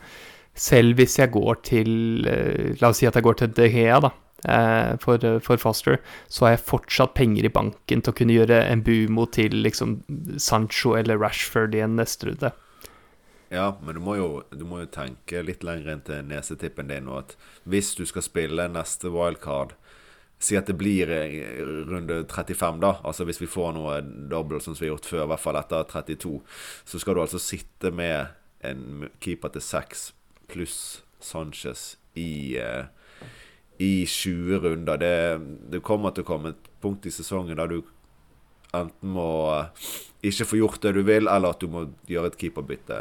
selv hvis jeg går til eh, La oss si at jeg går til De Gea, da. Eh, for, for, Foster, så har jeg fortsatt penger i banken til å kunne gjøre en bumo til liksom Sancho eller Rashford i en neste runde. Ja, men du må, jo, du må jo tenke litt lenger enn til nesetippen din. nå at hvis du skal spille neste wildcard Si at det blir runde 35, da. Altså hvis vi får noe dobbelt som vi har gjort før, i hvert fall etter 32, så skal du altså sitte med en keeper til 6 pluss Sanchez i eh, i 20 runder. Det, det, kommer til å komme et punkt i sesongen der du enten må eh, ikke få gjort det du vil, eller at du må gjøre et keeperbytte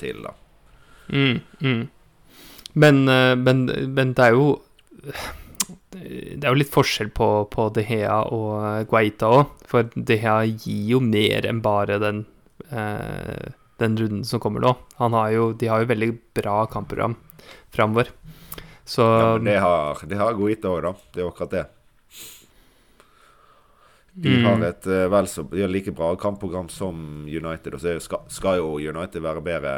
til, da. Mm, mm. Men, eh, men, men, det er jo det er jo litt forskjell på, på De Hea og Guaita òg. For De Hea gir jo mer enn bare den, eh, den runden som kommer nå. Har jo, de har jo veldig bra kampprogram framover. Så ja, men det har, det har Guaita òg, da. Det er akkurat det. De Mm. har et eh, vel så De har like bra kampprogram som United. Og så skal, skal jo United være bedre,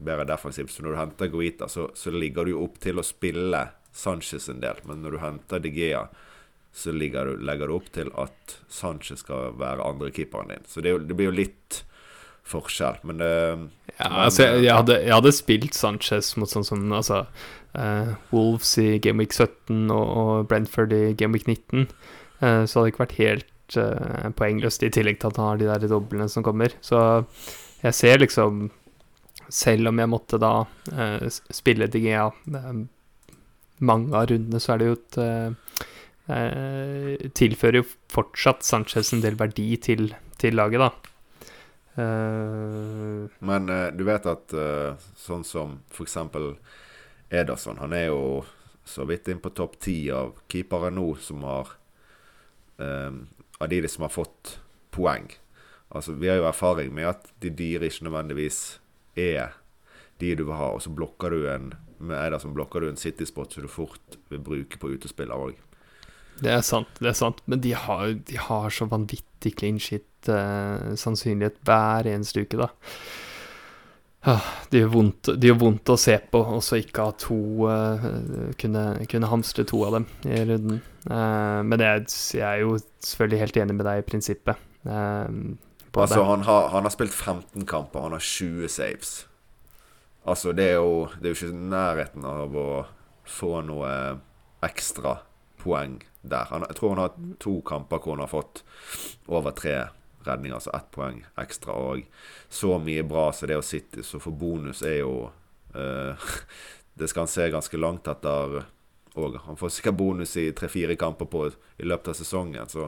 bedre defensivt. Så når du henter Guita, så, så ligger du jo opp til å spille Sanchez en del. Men når du henter De Gea, så du, legger du opp til at Sanchez skal være andrekeeperen din. Så det, det blir jo litt forskjell. Men det Ja, altså, jeg, jeg, hadde, jeg hadde spilt Sanchez mot sånn som altså, eh, Wolves i Game Week 17 og, og Brentford i Game Week 19. eh, så hadde det ikke vært helt eh, poengløst, i tillegg til at han har de der doblene som kommer. Så jeg ser liksom Selv om jeg måtte da uh, spille DGA uh, mange av rundene, så er det jo et uh, eh, Tilfører jo fortsatt Sanchez en del verdi til, til laget, da. Eh, Men eh, du vet at eh, sånn som f.eks. Ederson, han er jo så vidt inn på topp ti av keepere nå som har um, Av de som har fått poeng. Altså, Vi har jo erfaring med at de dyre ikke nødvendigvis er de du vil ha, og så blokker du en med Ederson blokker du en City-spot som du fort vil bruke på utespiller òg. Det er sant, det er sant. Men de har, de har så vanvittig clean shit eh, hver eneste uke, da. Ah, det, gjør vondt, det gjør vondt å se på, også ikke ha to eh, kunne, kunne hamstre to av dem i runden. Eh, men jeg, jeg er jo selvfølgelig helt enig med deg i prinsippet. eh, på Altså, han har, han har spilt 15 kamper, han har 20 saves. Altså, det er jo, det er jo ikke nærheten av å få noe ekstra poeng der. Han, jeg tror han har to kamper hvor han har fått over tre redninger, altså ett poeng ekstra. Og så mye bra som det å sitte, så for bonus er jo eh, Det skal han se ganske langt etter òg. Han får sikkert bonus i tre-fire kamper på, i løpet av sesongen, så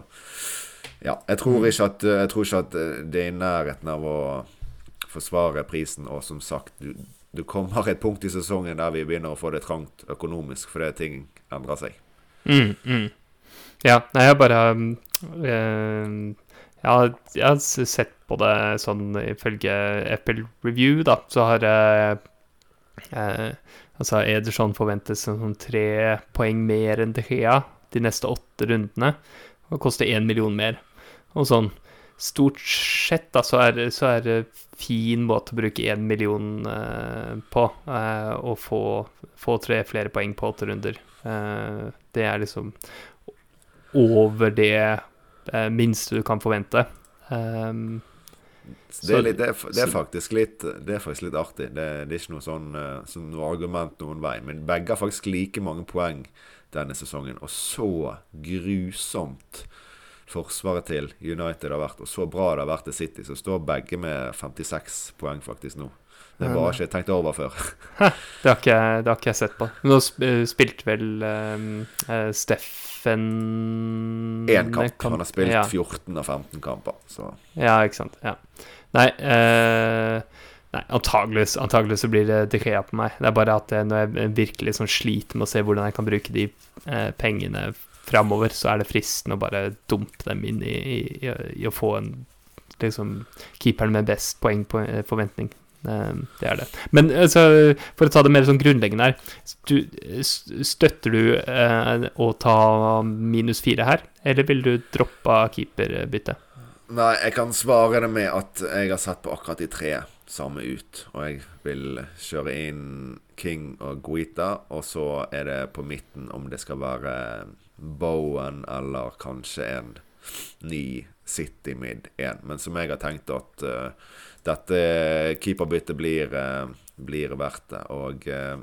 ja, jeg tror ikke at, jeg tror ikke at det er i nærheten av å forsvare prisen. Og som sagt, du, du kommer et punkt i sesongen der vi begynner å få det trangt økonomisk fordi ting endrer seg. Mm, mm. Ja, nei, jeg bare um, eh, jeg, har, sett på det sånn ifølge Apple Review, da, så har eh, eh, Altså Ederson forventes sånn tre poeng mer enn De Gea de neste åtte rundene, og koster én million mer. Og sånn stort sett da, så er, så er det fin måte å bruke én million eh, på, eh, og få, få tre flere poeng på åtte runder. Eh, det er liksom over det minste du kan forvente. Um, det, er litt, det, er, det, er faktisk litt, det er faktisk litt artig. Det, det er ikke noe sånn eh, sånn noe argument noen vei. Men begge har faktisk like mange poeng denne sesongen. Og så grusomt forsvaret til United har vært, og så bra det har vært til City. Så står begge med 56 poeng faktisk nå. Det var ikke tenkt over før. det, har ikke, det har ikke jeg sett på. Nå eh, spilte vel um, eh, Steffen Én kamp. Han har spilt ja. 14 av 15 kamper. Så Ja, ikke sant. Ja. Nei, eh, nei antageligvis, antageligvis, så blir det De på meg. Det er bare at eh, når jeg virkelig sånn sliter med å se hvordan jeg kan bruke de eh, pengene framover, så er det fristende å bare dumpe dem inn i, i, i, i å få en liksom keeperen med best poengforventning. Eh, det er det. Men altså, for å ta det mer sånn grunnleggende her Støtter du eh, å ta minus fire her, eller vil du droppe keeperbyttet? Nei, jeg kan svare det med at jeg har sett på akkurat de tre samme ut. Og jeg vil kjøre inn King og Guita, og så er det på midten om det skal være Bowen eller kanskje en ny City Mid 1. Men som jeg har tenkt at uh, dette keeperbyttet blir, uh, blir verdt det. Og uh,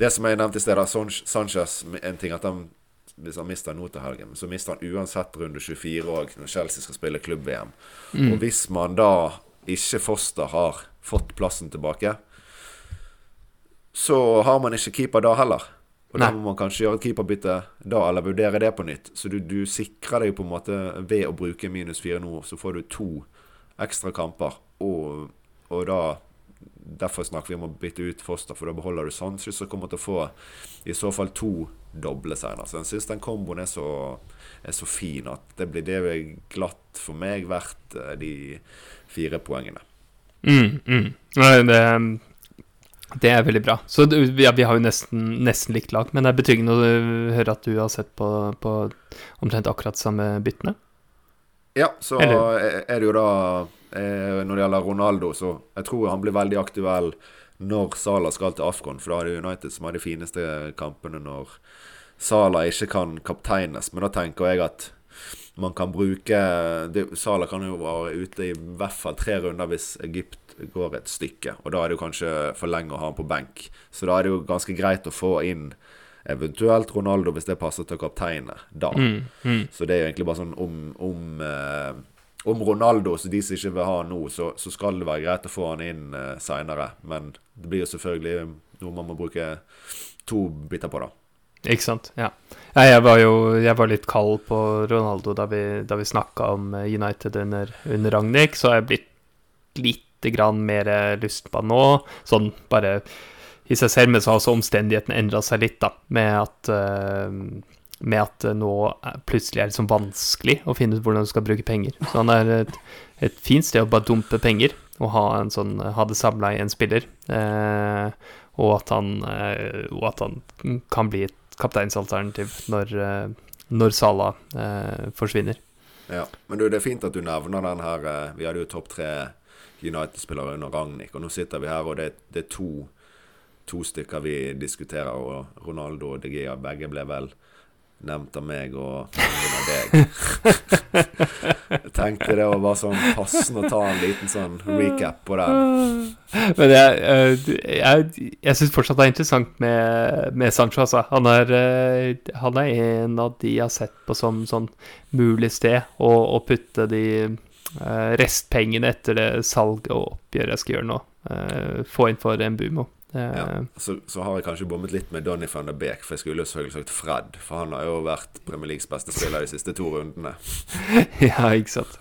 det som jeg nevnte i sted, San- Sanchez En ting at han hvis han mister nå til helgen, så mister han uansett runde 24 òg, når Chelsea skal spille klubb-VM. Og hvis man da ikke Foster har fått plassen tilbake, så har man ikke keeper da heller. Og da må man kanskje gjøre et keeperbytte da, eller vurdere det på nytt. Så du, du sikrer deg på en måte ved å bruke minus fire nå, så får du to ekstra kamper, og, og da derfor snakker vi om å bytte ut Foster, for da beholder du Sanchez som kommer til å få i så fall to doble senere. Så jeg syns den komboen er så, er så fin at det blir det glatt for meg verdt eh, de fire poengene. Mm, mm. Nei, Det, det er veldig bra. Så ja, vi har jo nesten, nesten likt lag, men det er betryggende å høre at du har sett på, på omtrent akkurat samme byttene. Ja, så Eller- er er det jo da eh, Når det gjelder Ronaldo, så jeg tror han blir veldig aktuell når Salah skal til Afcon, for da er det United som har de fineste kampene når Salah ikke kan kapteines. Men da tenker jeg at man kan bruke det, Salah kan jo være ute i hvert fall tre runder hvis Egypt går et stykke. Og da er det jo kanskje for lenge å ha han på benk. Så da er det jo ganske greit å få inn eventuelt Ronaldo hvis det passer til å kapteine da. Mm, mm. Så det er jo egentlig bare sånn om, om, eh, om Ronaldo, så de som ikke vil ha han nå, så, så skal det være greit å få han inn eh, seinere. Men det blir jo selvfølgelig noe man må bruke to biter på, da. Ikke sant? Ja. Jeg var jo jeg var litt kald på Ronaldo da vi, da vi snakka om United under, under Ragnhild, så har jeg blitt lite grann mer eh, lyst på nå. Sånn bare i seg selv, men så har også omstendighetene endra seg litt, da. Med at, uh, med at det nå plutselig er det liksom vanskelig å finne ut hvordan du skal bruke penger. Så han er et, et fint sted å bare dumpe penger og ha, sånn, ha det samla i en spiller. Eh, og, at han, eh, og at han kan bli et kapteinsalternativ når, eh, når Sala eh, forsvinner. Ja. Men du, det er fint at du nevner den her eh, Vi hadde jo topp tre United-spillere under Ragnhild, og nå sitter vi her, og det, det er to, to stykker vi diskuterer, og Ronaldo og De Gea begge ble vel nevnt av meg og av deg. Jeg tenkte det var bare sånn passende å ta en liten sånn recap på den. Men jeg, eh, jeg, jeg syns fortsatt det er interessant med, med Sancho, altså. Han er, eh, han er en av de jeg har sett på som sånn mulig sted å, å putte de restpengene etter det salget og oppgjøret jeg skal gjøre nå. eh, få inn for en Bumo. Eh, Ja. Så, så har jeg kanskje bommet litt med Donny van der Beek, for jeg skulle jo selvfølgelig sagt Fred. For han har jo vært Premier Leagues beste spiller de siste to rundene. ja, ikke sant.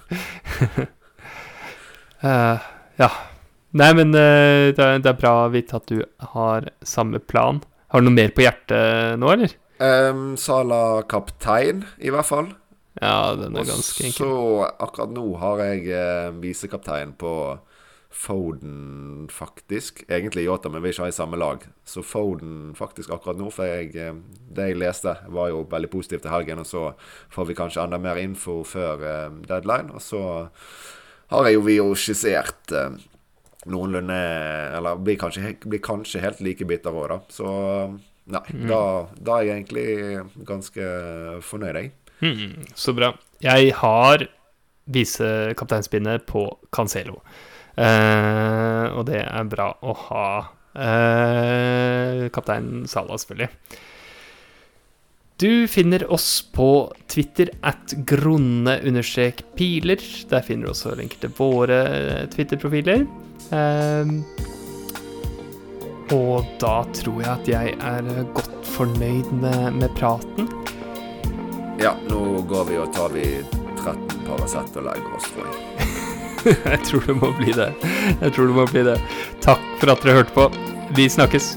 uh, ja. Nei, men uh, det, er, det er bra å vite at du har samme plan. Har du noe mer på hjertet nå, eller? Um, Sala kaptein, i hvert fall. Ja, den er ganske enkel. så akkurat nå har jeg eh, visekaptein på Foden, faktisk. Egentlig Yota, men vi er ikke i samme lag. Så Foden faktisk akkurat nå, for jeg, eh, det jeg leste, var jo veldig positivt til helgen. Og så får vi kanskje enda mer info før eh, deadline. Og så har jeg jo vi jo skissert eh, noenlunde Eller blir kanskje, blir kanskje helt like bitter òg, da. Så nei, da, da er jeg egentlig ganske fornøyd, jeg. Hmm, så bra. Jeg har visekapteinspinnet på Cancelo. Eh, og det er bra å ha. Eh, kaptein Salah, selvfølgelig. Du finner oss på Twitter at grunne-piler. Der finner du også linker til våre Twitter-profiler. Eh, og da tror jeg at jeg er godt fornøyd med, med praten. Ja, nå går vi og tar vi 13 Paracet og legger oss, tror jeg. Jeg tror det må bli det. Jeg tror det må bli det. Takk for at dere hørte på. Vi snakkes.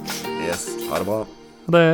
Yes, ha det bra. Ha det.